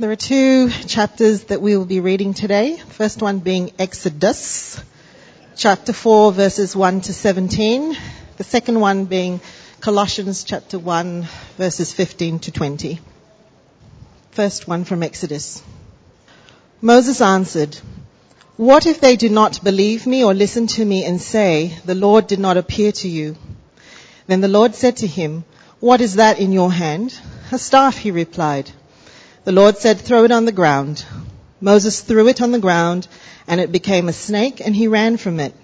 There are two chapters that we will be reading today. First one being Exodus, chapter 4 verses 1 to 17. The second one being Colossians chapter 1 verses 15 to 20. First one from Exodus. Moses answered, What if they do not believe me or listen to me and say, the Lord did not appear to you? Then the Lord said to him, What is that in your hand? A staff, he replied. The Lord said, throw it on the ground. Moses threw it on the ground and it became a snake and he ran from it.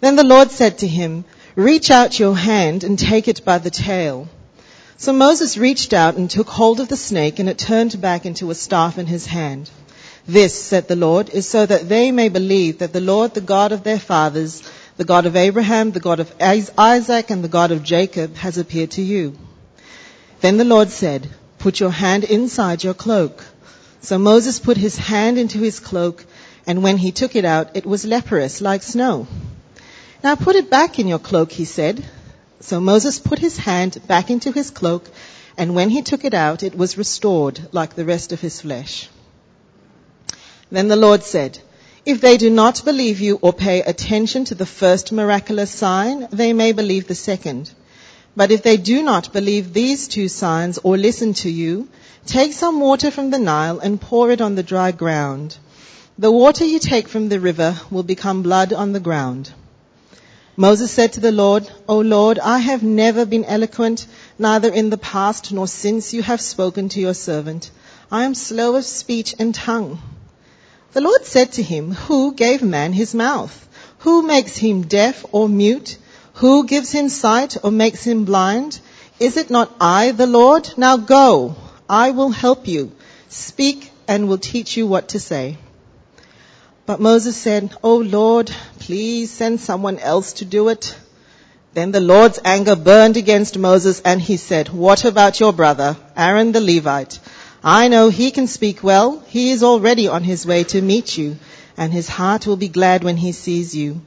Then the Lord said to him, reach out your hand and take it by the tail. So Moses reached out and took hold of the snake and it turned back into a staff in his hand. This, said the Lord, is so that they may believe that the Lord, the God of their fathers, the God of Abraham, the God of Isaac, and the God of Jacob has appeared to you. Then the Lord said, Put your hand inside your cloak. So Moses put his hand into his cloak, and when he took it out, it was leprous, like snow. Now put it back in your cloak, he said. So Moses put his hand back into his cloak, and when he took it out, it was restored, like the rest of his flesh. Then the Lord said, If they do not believe you or pay attention to the first miraculous sign, they may believe the second. But if they do not believe these two signs or listen to you, take some water from the Nile and pour it on the dry ground. The water you take from the river will become blood on the ground. Moses said to the Lord, O Lord, I have never been eloquent, neither in the past nor since you have spoken to your servant. I am slow of speech and tongue. The Lord said to him, Who gave man his mouth? Who makes him deaf or mute? Who gives him sight or makes him blind? Is it not I, the Lord? Now go. I will help you. Speak and will teach you what to say. But Moses said, Oh Lord, please send someone else to do it. Then the Lord's anger burned against Moses and he said, What about your brother, Aaron the Levite? I know he can speak well. He is already on his way to meet you and his heart will be glad when he sees you.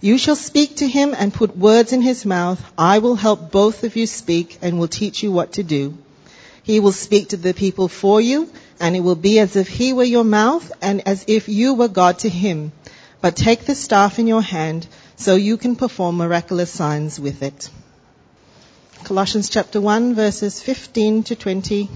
You shall speak to him and put words in his mouth. I will help both of you speak and will teach you what to do. He will speak to the people for you, and it will be as if he were your mouth and as if you were God to him. But take the staff in your hand so you can perform miraculous signs with it. Colossians chapter 1 verses 15 to 20.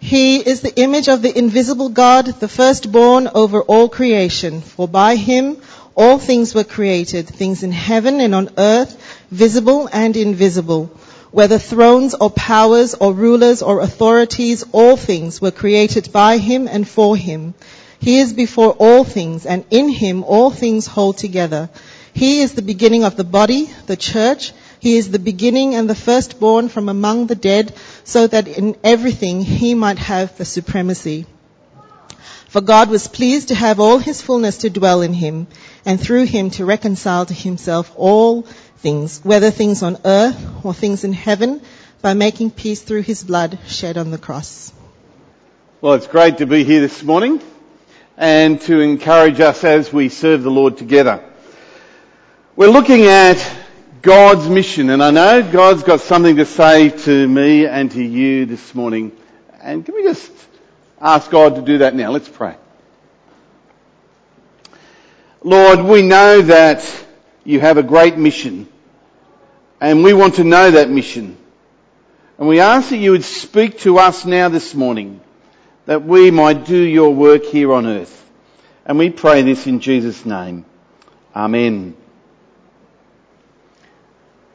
He is the image of the invisible God, the firstborn over all creation. For by him all things were created, things in heaven and on earth, visible and invisible. Whether thrones or powers or rulers or authorities, all things were created by him and for him. He is before all things and in him all things hold together. He is the beginning of the body, the church. He is the beginning and the firstborn from among the dead so that in everything he might have the supremacy. For God was pleased to have all his fullness to dwell in him and through him to reconcile to himself all things, whether things on earth or things in heaven, by making peace through his blood shed on the cross. Well, it's great to be here this morning and to encourage us as we serve the Lord together. We're looking at God's mission and I know God's got something to say to me and to you this morning. And can we just ask God to do that now? Let's pray. Lord, we know that you have a great mission and we want to know that mission. And we ask that you would speak to us now this morning that we might do your work here on earth. And we pray this in Jesus' name. Amen.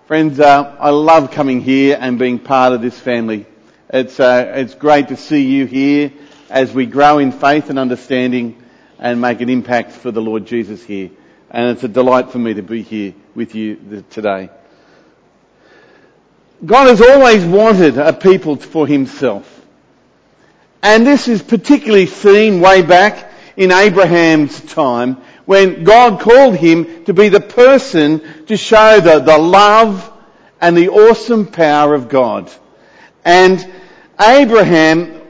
Friends, uh, I love coming here and being part of this family. It's, uh, it's great to see you here as we grow in faith and understanding and make an impact for the Lord Jesus here. And it's a delight for me to be here with you today. God has always wanted a people for himself. And this is particularly seen way back in Abraham's time when God called him to be the person to show the, the love and the awesome power of God. And Abraham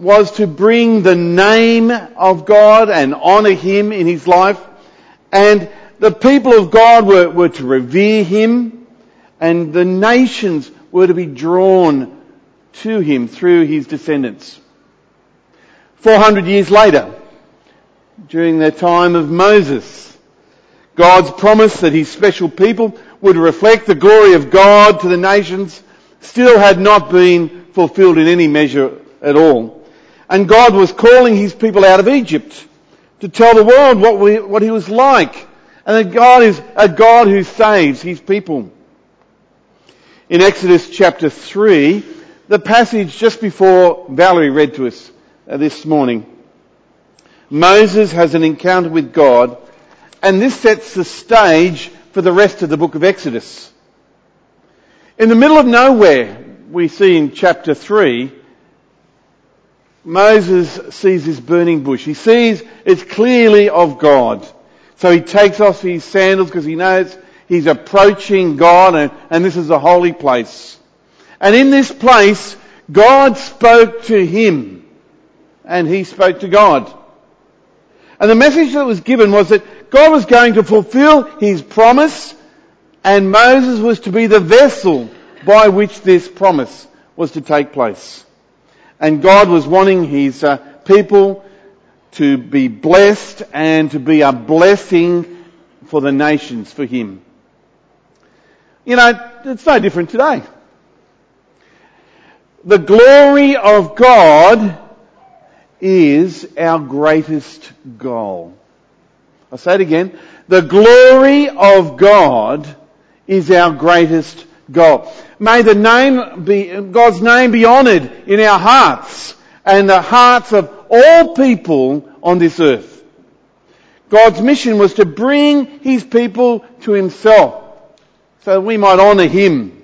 was to bring the name of God and honour Him in his life. And the people of God were, were to revere Him and the nations were to be drawn to Him through His descendants. 400 years later, during the time of Moses, God's promise that his special people would reflect the glory of God to the nations still had not been fulfilled in any measure at all. And God was calling his people out of Egypt to tell the world what, we, what he was like. And that God is a God who saves his people. In Exodus chapter 3, the passage just before Valerie read to us uh, this morning, Moses has an encounter with God and this sets the stage for the rest of the book of Exodus. In the middle of nowhere, we see in chapter 3, Moses sees this burning bush. He sees it's clearly of God. So he takes off his sandals because he knows he's approaching God and, and this is a holy place. And in this place, God spoke to him and he spoke to God. And the message that was given was that God was going to fulfill his promise and Moses was to be the vessel by which this promise was to take place. And God was wanting his uh, people to be blessed and to be a blessing for the nations for him. You know, it's no different today. The glory of God is our greatest goal. I'll say it again. The glory of God is our greatest goal. May the name be, God's name be honoured in our hearts and the hearts of all people on this earth. God's mission was to bring His people to Himself so that we might honour Him.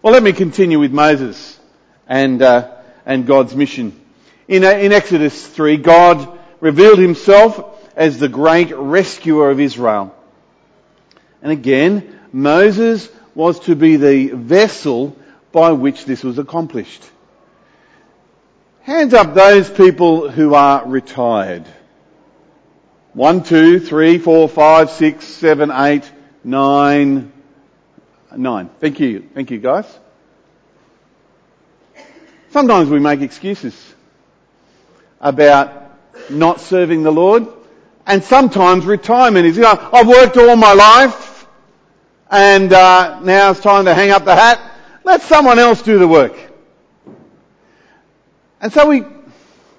Well, let me continue with Moses and, uh, and God's mission. In, uh, in Exodus 3, God revealed Himself as the great rescuer of Israel. And again, Moses was to be the vessel by which this was accomplished. Hands up those people who are retired. One, two, three, four, five, six, seven, eight, nine, nine. Thank you. Thank you guys. Sometimes we make excuses about not serving the Lord and sometimes retirement is, you know, I've worked all my life and uh, now it's time to hang up the hat. Let someone else do the work. And so we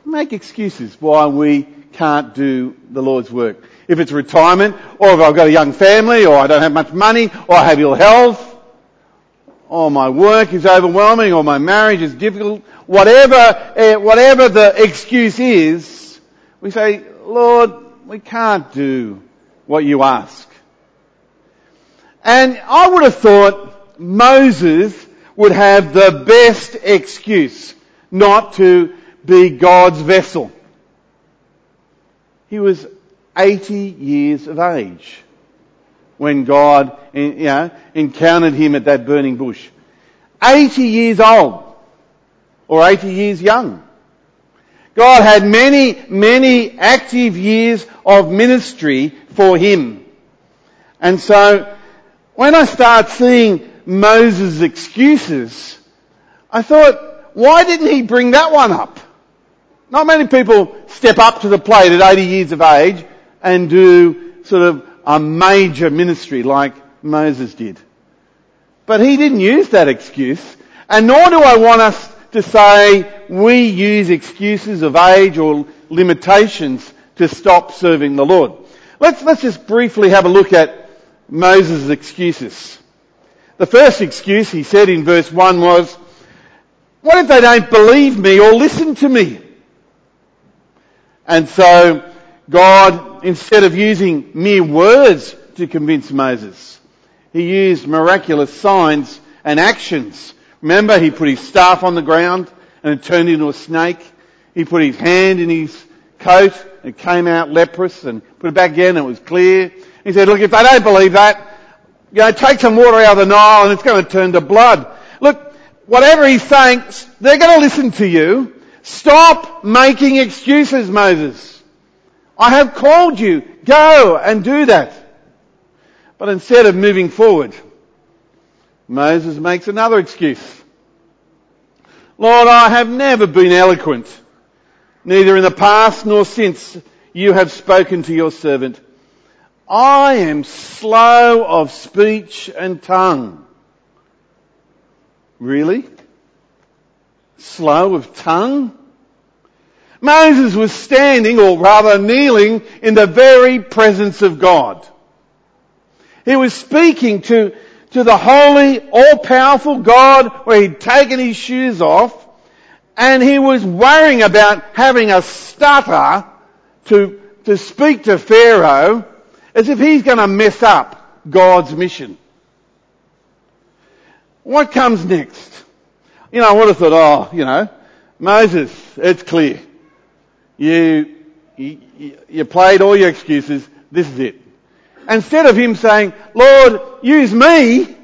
make excuses why we can't do the Lord's work. If it's retirement, or if I've got a young family, or I don't have much money, or I have ill health, or my work is overwhelming, or my marriage is difficult, whatever, uh, whatever the excuse is, we say, Lord, we can't do what you ask. And I would have thought Moses would have the best excuse not to be God's vessel. He was 80 years of age when God you know, encountered him at that burning bush. 80 years old or 80 years young. God had many, many active years of ministry for him. And so when I start seeing Moses' excuses, I thought, why didn't he bring that one up? Not many people step up to the plate at 80 years of age and do sort of a major ministry like Moses did. But he didn't use that excuse, and nor do I want us to say we use excuses of age or limitations to stop serving the Lord. Let's, let's just briefly have a look at Moses' excuses. The first excuse he said in verse 1 was, what if they don't believe me or listen to me? And so God, instead of using mere words to convince Moses, he used miraculous signs and actions. Remember, he put his staff on the ground and it turned into a snake. He put his hand in his coat and it came out leprous and put it back in and it was clear. He said, look, if they don't believe that, you know, take some water out of the Nile and it's going to turn to blood. Look, whatever he's saying, they're going to listen to you. Stop making excuses, Moses. I have called you. Go and do that. But instead of moving forward, Moses makes another excuse. Lord, I have never been eloquent neither in the past nor since you have spoken to your servant. I am slow of speech and tongue. Really? Slow of tongue? Moses was standing, or rather kneeling, in the very presence of God. He was speaking to, to the holy, all-powerful God where he'd taken his shoes off, and he was worrying about having a stutter to, to speak to Pharaoh as if he's going to mess up God's mission. What comes next? You know, I would have thought, oh, you know, Moses, it's clear. You, you, you played all your excuses. This is it. Instead of him saying, Lord, use me,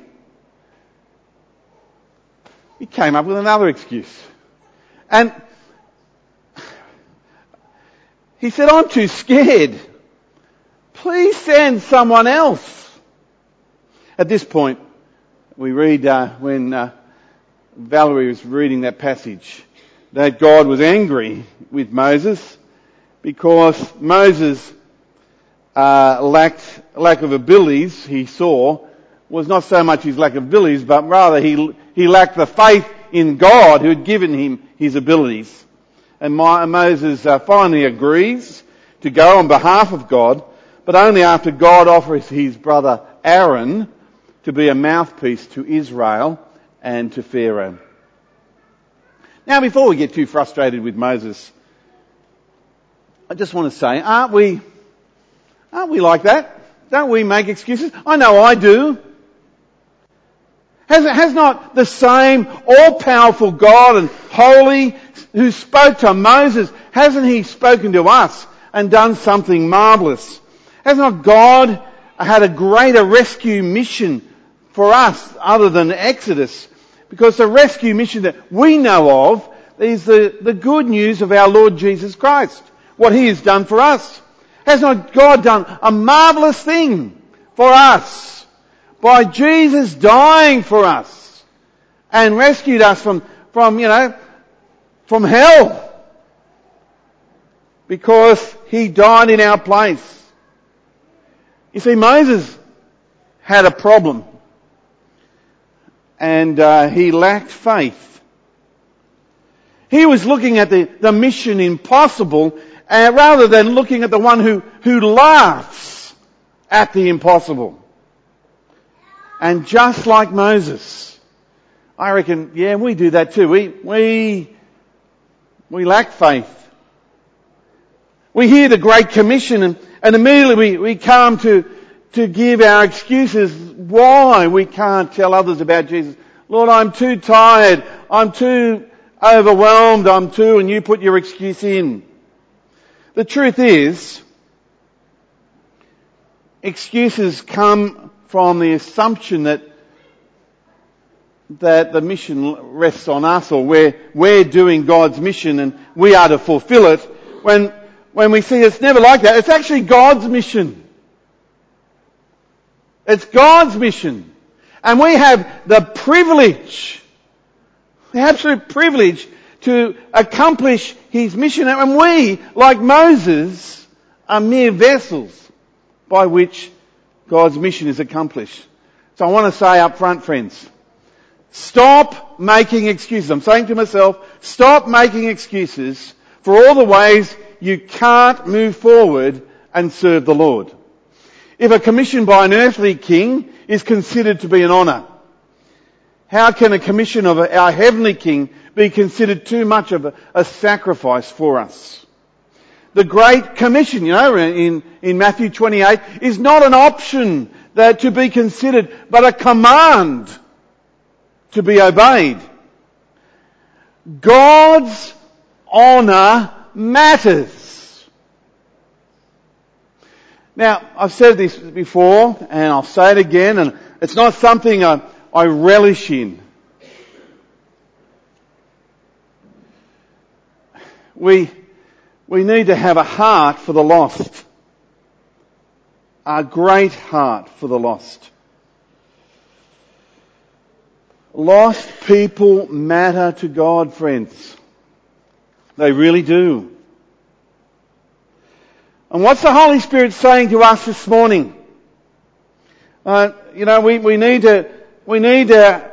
he came up with another excuse. And he said, I'm too scared. Please send someone else. At this point, we read uh, when uh, Valerie was reading that passage that God was angry with Moses because Moses uh, lacked lack of abilities. He saw was not so much his lack of abilities, but rather he he lacked the faith in God who had given him his abilities. And Moses uh, finally agrees to go on behalf of God, but only after God offers his brother Aaron to be a mouthpiece to Israel and to Pharaoh. Now, before we get too frustrated with Moses, I just want to say, aren't we, aren't we like that? Don't we make excuses? I know I do. Has, has not the same all-powerful God and holy who spoke to Moses, hasn't he spoken to us and done something marvellous? Has not God had a greater rescue mission for us other than Exodus? Because the rescue mission that we know of is the, the good news of our Lord Jesus Christ. What He has done for us. Has not God done a marvellous thing for us by Jesus dying for us and rescued us from, from, you know, from hell? Because He died in our place. You see, Moses had a problem and uh, he lacked faith. He was looking at the, the mission impossible uh, rather than looking at the one who, who laughs at the impossible. And just like Moses, I reckon, yeah, we do that too. We, we, we lack faith. We hear the Great Commission and, and immediately we, we come to, to give our excuses why we can't tell others about Jesus. Lord, I'm too tired. I'm too overwhelmed. I'm too, and you put your excuse in. The truth is, excuses come from the assumption that that the mission rests on us or we're, we're doing God's mission and we are to fulfill it when, when we see it's never like that. It's actually God's mission. It's God's mission. And we have the privilege, the absolute privilege to accomplish His mission. And we, like Moses, are mere vessels by which God's mission is accomplished. So I want to say up front, friends, stop making excuses. I'm saying to myself, stop making excuses for all the ways you can't move forward and serve the Lord. If a commission by an earthly king is considered to be an honour, how can a commission of our heavenly king be considered too much of a, a sacrifice for us? The Great Commission, you know, in, in Matthew 28 is not an option that to be considered, but a command to be obeyed. God's honour matters. Now, I've said this before, and I'll say it again, and it's not something I, I relish in. We, we need to have a heart for the lost. A great heart for the lost. Lost people matter to God, friends. They really do. And what's the Holy Spirit saying to us this morning? Uh, you know, we, we need to, we need to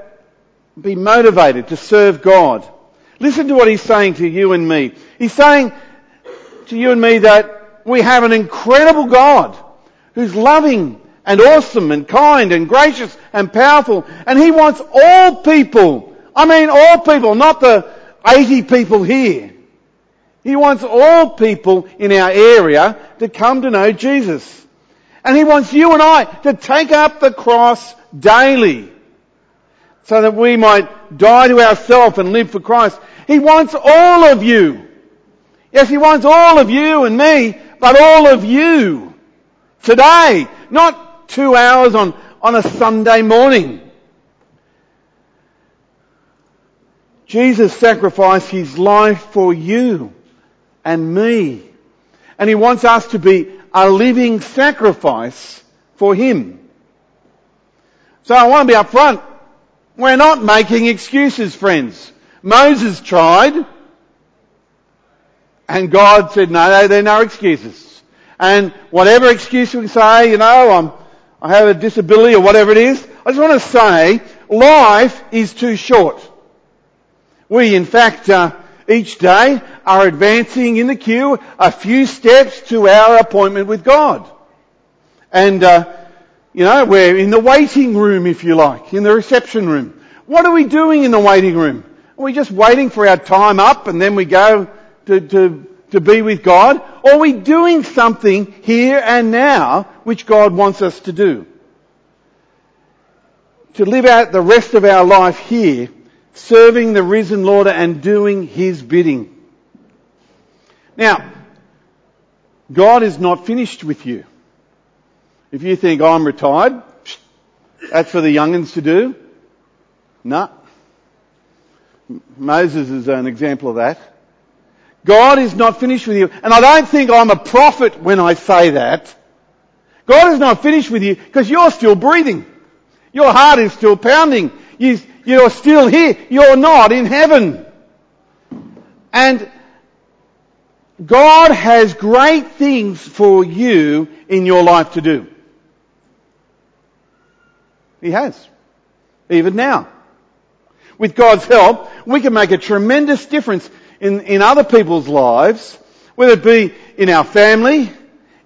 be motivated to serve God. Listen to what He's saying to you and me. He's saying to you and me that we have an incredible God who's loving and awesome and kind and gracious and powerful. And He wants all people, I mean all people, not the 80 people here. He wants all people in our area to come to know Jesus. And He wants you and I to take up the cross daily so that we might die to ourselves and live for Christ. He wants all of you. Yes, He wants all of you and me, but all of you today, not two hours on, on a Sunday morning. Jesus sacrificed His life for you and me. And He wants us to be a living sacrifice for Him. So I want to be upfront. We're not making excuses, friends. Moses tried, and God said, no, there are no excuses. And whatever excuse we say, you know, I'm, I have a disability or whatever it is, I just want to say, life is too short. We, in fact, uh, each day are advancing in the queue a few steps to our appointment with God. And, uh, you know, we're in the waiting room, if you like, in the reception room. What are we doing in the waiting room? Are we just waiting for our time up and then we go to, to, to be with God? Or are we doing something here and now which God wants us to do? To live out the rest of our life here serving the risen Lord and doing His bidding. Now, God is not finished with you. If you think, oh, I'm retired, that's for the youngins to do. No. Moses is an example of that. God is not finished with you. And I don't think I'm a prophet when I say that. God is not finished with you because you're still breathing. Your heart is still pounding. You, you're still here. You're not in heaven. And God has great things for you in your life to do. He has. Even now. With God's help, we can make a tremendous difference in, in other people's lives, whether it be in our family,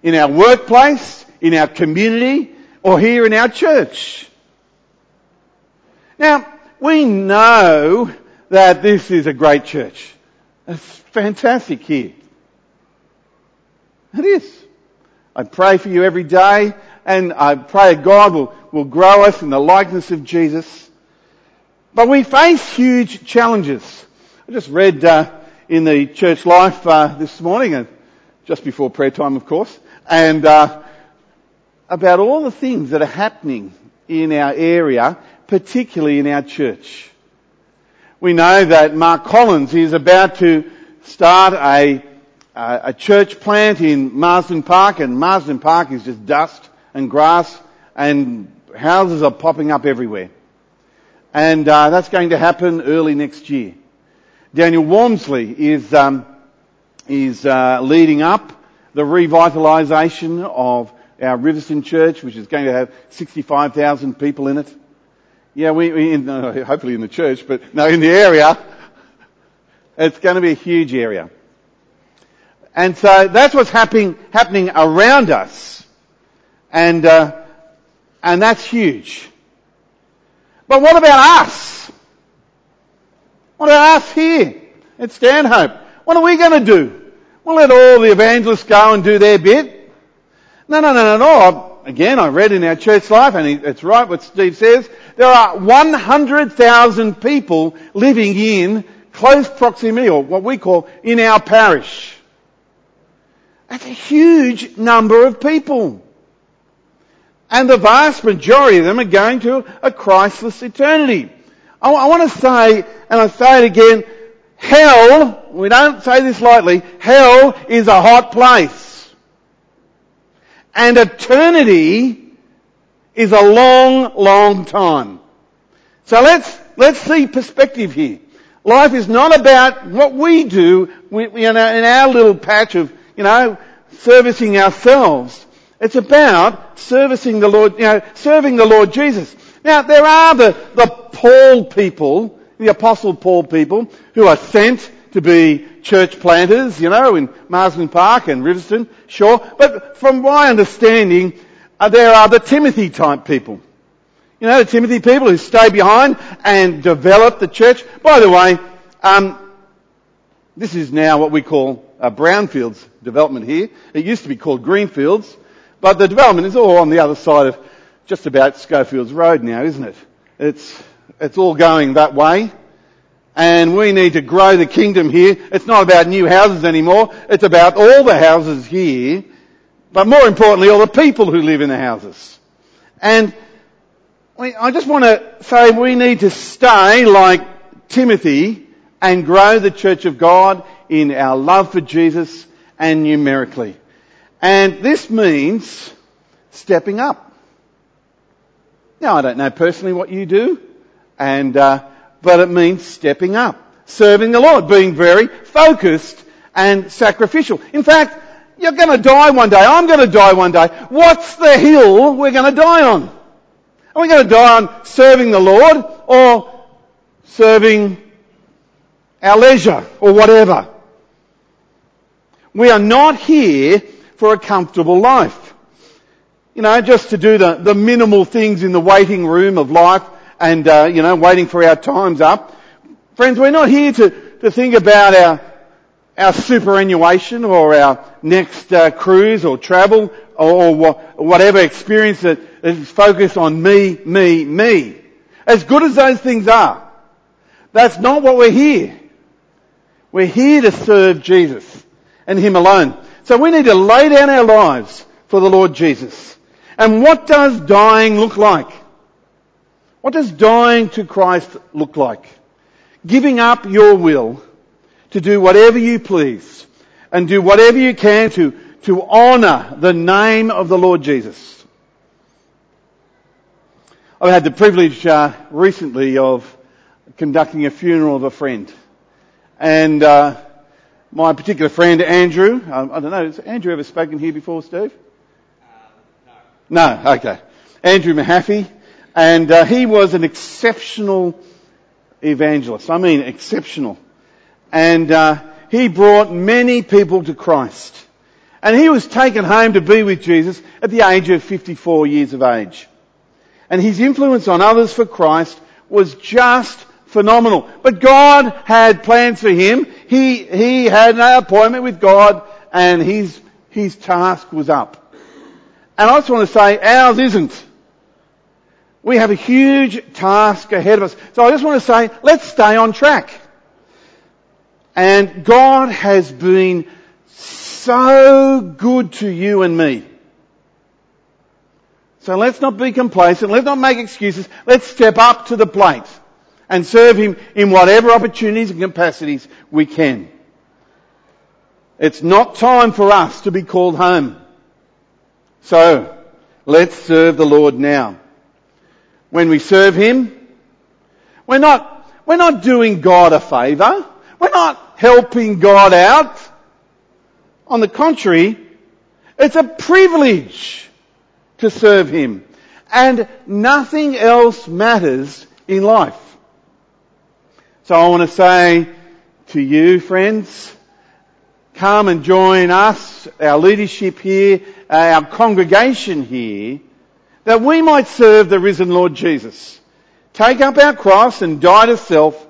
in our workplace, in our community, or here in our church. Now, we know that this is a great church. It's fantastic here. It is. I pray for you every day and I pray God will, will grow us in the likeness of Jesus. But we face huge challenges. I just read uh, in the church life uh, this morning, and just before prayer time, of course, and uh, about all the things that are happening in our area particularly in our church. We know that Mark Collins is about to start a, a church plant in Marsden Park and Marsden Park is just dust and grass and houses are popping up everywhere. And uh, that's going to happen early next year. Daniel Walmsley is um, is uh, leading up the revitalisation of our Riverstone Church, which is going to have 65,000 people in it. Yeah, we, we in, uh, hopefully in the church, but no, in the area. It's going to be a huge area. And so that's what's happening, happening around us. And, uh, and that's huge. But what about us? What about us here at Stanhope? What are we going to do? We'll let all the evangelists go and do their bit. No, no, no, no, no again, I read in our church life, and it's right what Steve says, there are 100,000 people living in close proximity, or what we call in our parish. That's a huge number of people. And the vast majority of them are going to a Christless eternity. I, I want to say, and I say it again, hell, we don't say this lightly, hell is a hot place. And eternity is a long, long time. So let's, let's see perspective here. Life is not about what we do in our little patch of, you know, servicing ourselves. It's about servicing the Lord, you know, serving the Lord Jesus. Now, there are the, the Paul people, the Apostle Paul people, who are sent to be church planters, you know, in Marsden Park and Riverstone, sure. But from my understanding, uh, there are the Timothy type people. You know, the Timothy people who stay behind and develop the church. By the way, um, this is now what we call a brownfields development here. It used to be called greenfields, but the development is all on the other side of just about Schofields Road now, isn't it? It's, it's all going that way. And we need to grow the kingdom here. It's not about new houses anymore. It's about all the houses here. But more importantly, all the people who live in the houses. And I just want to say we need to stay like Timothy and grow the church of God in our love for Jesus and numerically. And this means stepping up. Now I don't know personally what you do, and uh, but it means stepping up, serving the Lord, being very focused and sacrificial. In fact, you're going to die one day. I'm going to die one day. What's the hill we're going to die on? Are we going to die on serving the Lord or serving our leisure or whatever? We are not here for a comfortable life. You know, just to do the, the minimal things in the waiting room of life and, uh, you know, waiting for our times up. Friends, we're not here to, to think about our, our superannuation or our next uh, cruise or travel or, or, whatever experience that is focused on me, me, me. As good as those things are, that's not what we're here. We're here to serve Jesus and Him alone. So we need to lay down our lives for the Lord Jesus. And what does dying look like? What does dying to Christ look like? Giving up your will to do whatever you please and do whatever you can to, to honour the name of the Lord Jesus. I've had the privilege uh, recently of conducting a funeral of a friend. And uh, my particular friend, Andrew, um, I don't know, has Andrew ever spoken here before, Steve? Uh, no. No, okay. Andrew Mahaffey, and uh, he was an exceptional evangelist. I mean, exceptional. And uh, he brought many people to Christ. And he was taken home to be with Jesus at the age of 54 years of age. And his influence on others for Christ was just phenomenal. But God had plans for him. He, he had an appointment with God and his, his task was up. And I just want to say ours isn't. We have a huge task ahead of us. So I just want to say, let's stay on track. And God has been so good to you and me. So let's not be complacent. Let's not make excuses. Let's step up to the plate and serve Him in whatever opportunities and capacities we can. It's not time for us to be called home. So, let's serve the Lord now when we serve Him. We're not, we're not doing God a favour. We're not helping God out. On the contrary, it's a privilege to serve Him. And nothing else matters in life. So I want to say to you, friends, come and join us, our leadership here, our congregation here, that we might serve the risen Lord Jesus. Take up our cross and die to self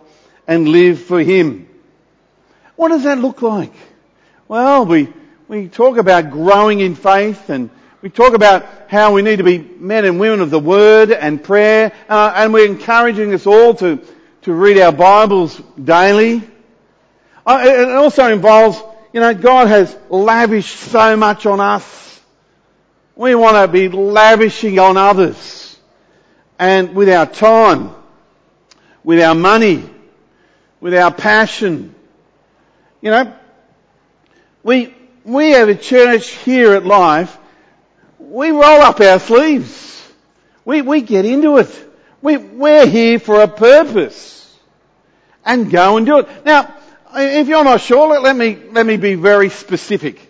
and live for Him. What does that look like? Well, we, we talk about growing in faith and we talk about how we need to be men and women of the Word and prayer, uh, and we're encouraging us all to, to read our Bibles daily. Uh, it also involves, you know, God has lavished so much on us we want to be lavishing on others and with our time, with our money, with our passion. You know, we, we have a church here at Life, we roll up our sleeves. We, we get into it. We, we're here for a purpose. And go and do it. Now, if you're not sure, let me, let me be very specific.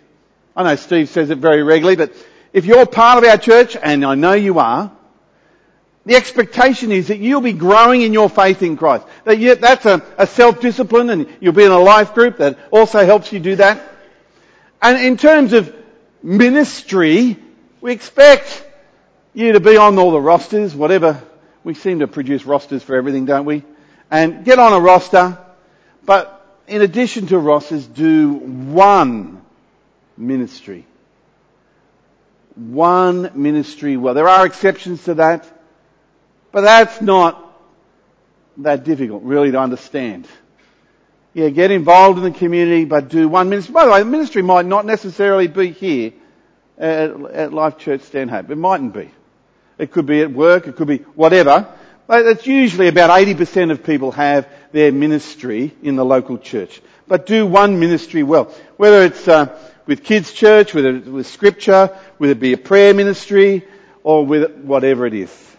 I know Steve says it very regularly, but if you're part of our church, and I know you are, the expectation is that you'll be growing in your faith in Christ. That you, that's a, a self-discipline and you'll be in a life group that also helps you do that. And in terms of ministry, we expect you to be on all the rosters, whatever. We seem to produce rosters for everything, don't we? And get on a roster. But in addition to rosters, do one ministry. One ministry well. There are exceptions to that. But that's not that difficult really to understand. Yeah, get involved in the community, but do one ministry. By the way, the ministry might not necessarily be here at, at Life Church Stanhope. It mightn't be. It could be at work, it could be whatever. But it's usually about 80% of people have their ministry in the local church. But do one ministry well. Whether it's uh, with kids church, whether it's with scripture, whether it be a prayer ministry, or with whatever it is.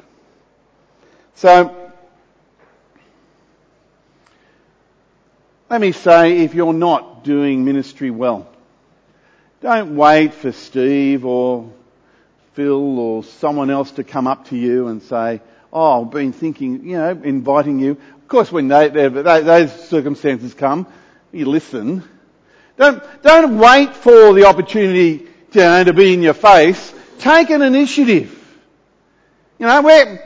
So, let me say, if you're not doing ministry well, don't wait for Steve or Phil or someone else to come up to you and say, oh, I've been thinking, you know, inviting you. Of course, when they, they, those circumstances come, you listen. Don't, don't wait for the opportunity to, you know, to be in your face. Take an initiative. You know, we're,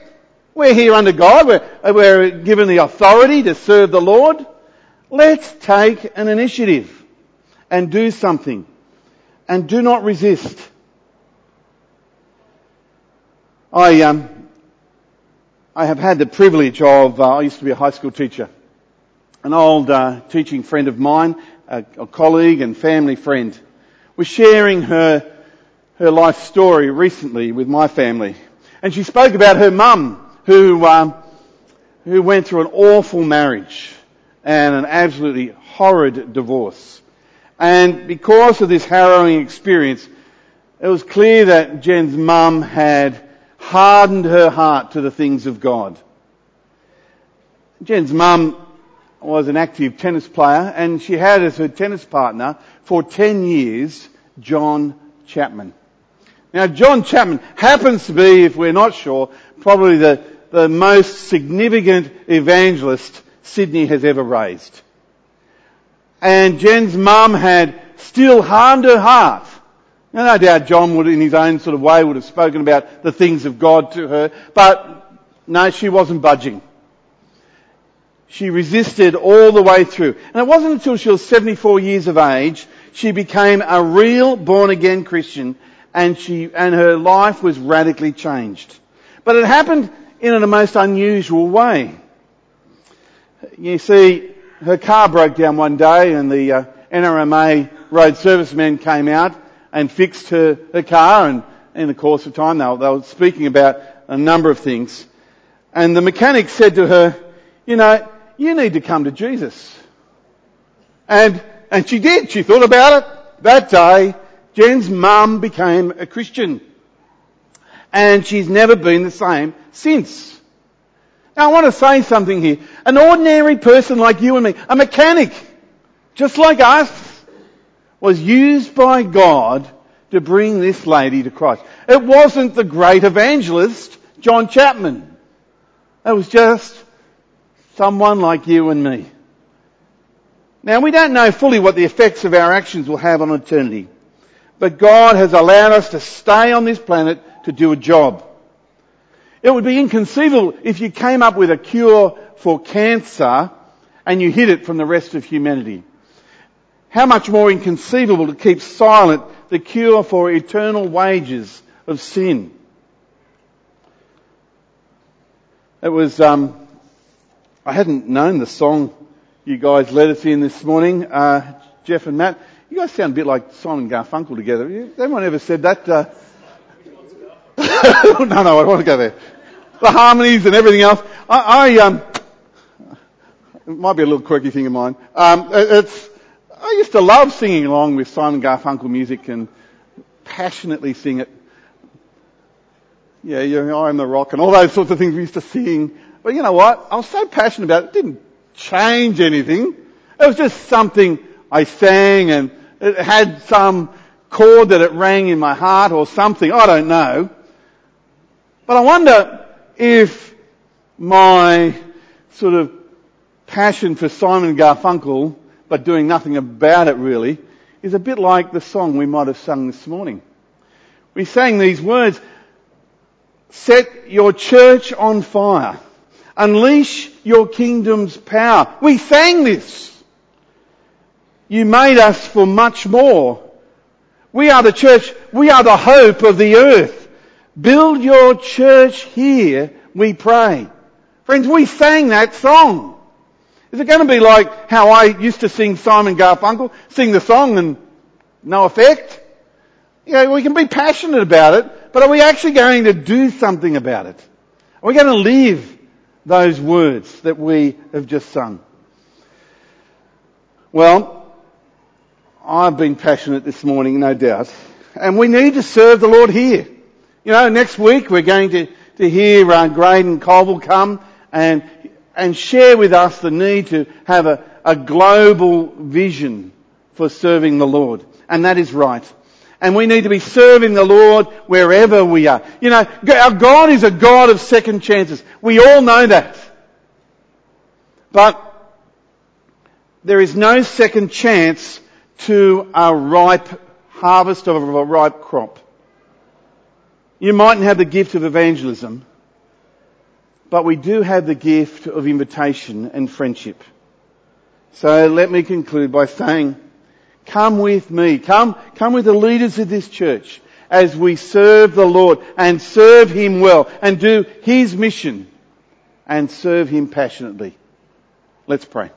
we're here under God. We're, we're given the authority to serve the Lord. Let's take an initiative and do something. And do not resist. I, um, I have had the privilege of, uh, I used to be a high school teacher. An old uh, teaching friend of mine, a, a, colleague and family friend, was sharing her, her life story recently with my family. And she spoke about her mum who, um, who went through an awful marriage and an absolutely horrid divorce. And because of this harrowing experience, it was clear that Jen's mum had hardened her heart to the things of God. Jen's mum was an active tennis player and she had as her tennis partner for 10 years John Chapman. Now John Chapman happens to be, if we're not sure, probably the, the most significant evangelist Sydney has ever raised. And Jen's mum had still hardened her heart. Now, no doubt John would, in his own sort of way, would have spoken about the things of God to her, but no, she wasn't budging. She resisted all the way through. And it wasn't until she was 74 years of age, she became a real born again Christian and she, and her life was radically changed. But it happened in a most unusual way. You see, her car broke down one day and the uh, NRMA road servicemen came out and fixed her, her car and in the course of time they they were speaking about a number of things. And the mechanic said to her, you know, you need to come to Jesus. And, and she did. She thought about it. That day, Jen's mum became a Christian. And she's never been the same since. Now I want to say something here. An ordinary person like you and me, a mechanic, just like us, was used by God to bring this lady to Christ. It wasn't the great evangelist, John Chapman. It was just someone like you and me. Now we don't know fully what the effects of our actions will have on eternity. But God has allowed us to stay on this planet to do a job. It would be inconceivable if you came up with a cure for cancer and you hid it from the rest of humanity. How much more inconceivable to keep silent the cure for eternal wages of sin. It was, um, I hadn't known the song you guys led us in this morning, uh, Jeff and Matt. You guys sound a bit like Simon Garfunkel together. Anyone ever said that? Uh... no, no, I want to go there. The harmonies and everything else. I, I um, it might be a little quirky thing of mine. Um, it's, I used to love singing along with Simon Garfunkel music and passionately sing it. Yeah, you know, I'm the rock and all those sorts of things we used to sing. But you know what? I was so passionate about it. It didn't change anything. It was just something I sang and it had some chord that it rang in my heart or something. I don't know. But I wonder if my sort of passion for Simon Garfunkel, but doing nothing about it really, is a bit like the song we might have sung this morning. We sang these words, set your church on fire, unleash your kingdom's power. We sang this. You made us for much more. We are the church. We are the hope of the earth. Build your church here, we pray. Friends, we sang that song. Is it going to be like how I used to sing Simon Garfunkel, sing the song and no effect? You know, we can be passionate about it, but are we actually going to do something about it? Are we going to live those words that we have just sung? Well, I've been passionate this morning, no doubt. And we need to serve the Lord here. You know, next week we're going to, to hear uh, Graydon Colville come and, and share with us the need to have a, a global vision for serving the Lord. And that is right. And we need to be serving the Lord wherever we are. You know, our God is a God of second chances. We all know that. But there is no second chance to a ripe harvest of a ripe crop. You mightn't have the gift of evangelism, but we do have the gift of invitation and friendship. So let me conclude by saying, come with me, come, come with the leaders of this church as we serve the Lord and serve Him well and do His mission and serve Him passionately. Let's pray.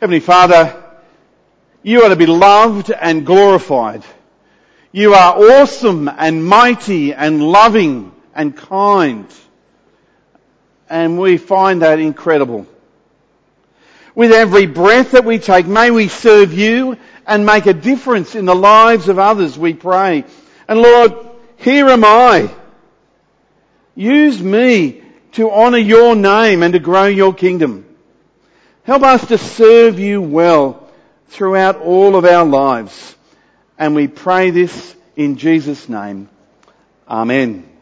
Heavenly Father, you are to be loved and glorified. You are awesome and mighty and loving and kind. And we find that incredible. With every breath that we take, may we serve you and make a difference in the lives of others, we pray. And Lord, here am I. Use me to honour your name and to grow your kingdom. Help us to serve you well throughout all of our lives. And we pray this in Jesus' name. Amen.